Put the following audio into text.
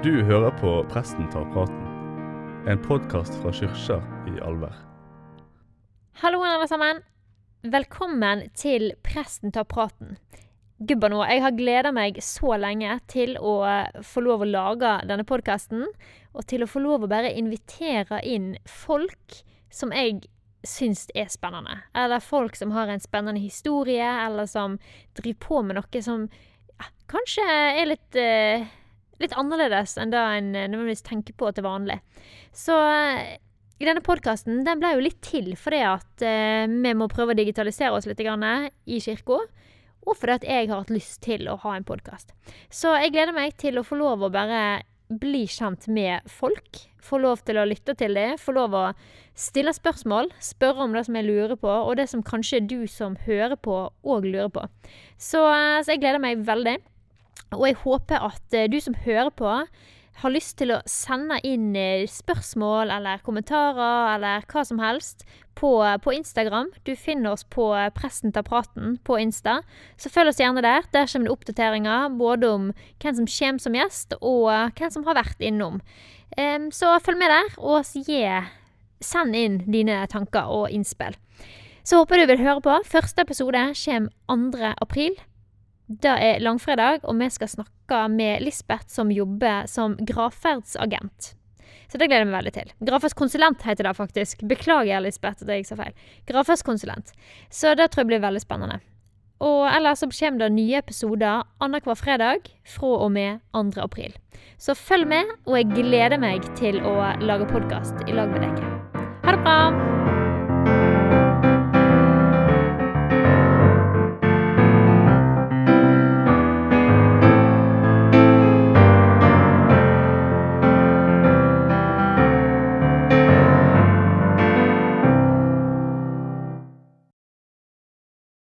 Du hører på Presten tar praten, en podkast fra Kyrkja i Alver. Hallo, alle sammen. Velkommen til Presten tar praten. Gubba nå, jeg har gleda meg så lenge til å få lov å lage denne podkasten, og til å få lov å bare invitere inn folk som jeg syns er spennende. Eller folk som har en spennende historie, eller som driver på med noe som ja, kanskje er litt eh, litt annerledes enn det en nødvendigvis tenker på til vanlig. Så i denne podkasten den ble jo litt til fordi at eh, vi må prøve å digitalisere oss litt i kirka. Og fordi at jeg har hatt lyst til å ha en podkast. Så jeg gleder meg til å få lov å bare bli kjent med folk. Få lov til å lytte til dem. Få lov å stille spørsmål. Spørre om det som jeg lurer på, og det som kanskje du som hører på, òg lurer på. Så, eh, så jeg gleder meg veldig. Og jeg håper at eh, du som hører på, har lyst til å sende inn eh, spørsmål eller kommentarer eller hva som helst på, på Instagram. Du finner oss på eh, Presten tar praten på Insta. Så følg oss gjerne der. Der kommer det oppdateringer både om hvem som kommer som gjest, og hvem som har vært innom. Så følg med der, og send inn dine tanker og innspill. Så håper du vil høre på. Første episode kommer 2. april. Det er langfredag, og vi skal snakke med Lisbeth, som jobber som gravferdsagent. Så det gleder jeg meg veldig til. Gravferdskonsulent heter det faktisk. Beklager, Lisbeth, at jeg sa feil. Gravferdskonsulent. Så det tror jeg blir veldig spennende. Og ellers så kommer det nye episoder annenhver fredag fra og med 2. april. Så følg med, og jeg gleder meg til å lage podkast i lag med dere. Ha det bra!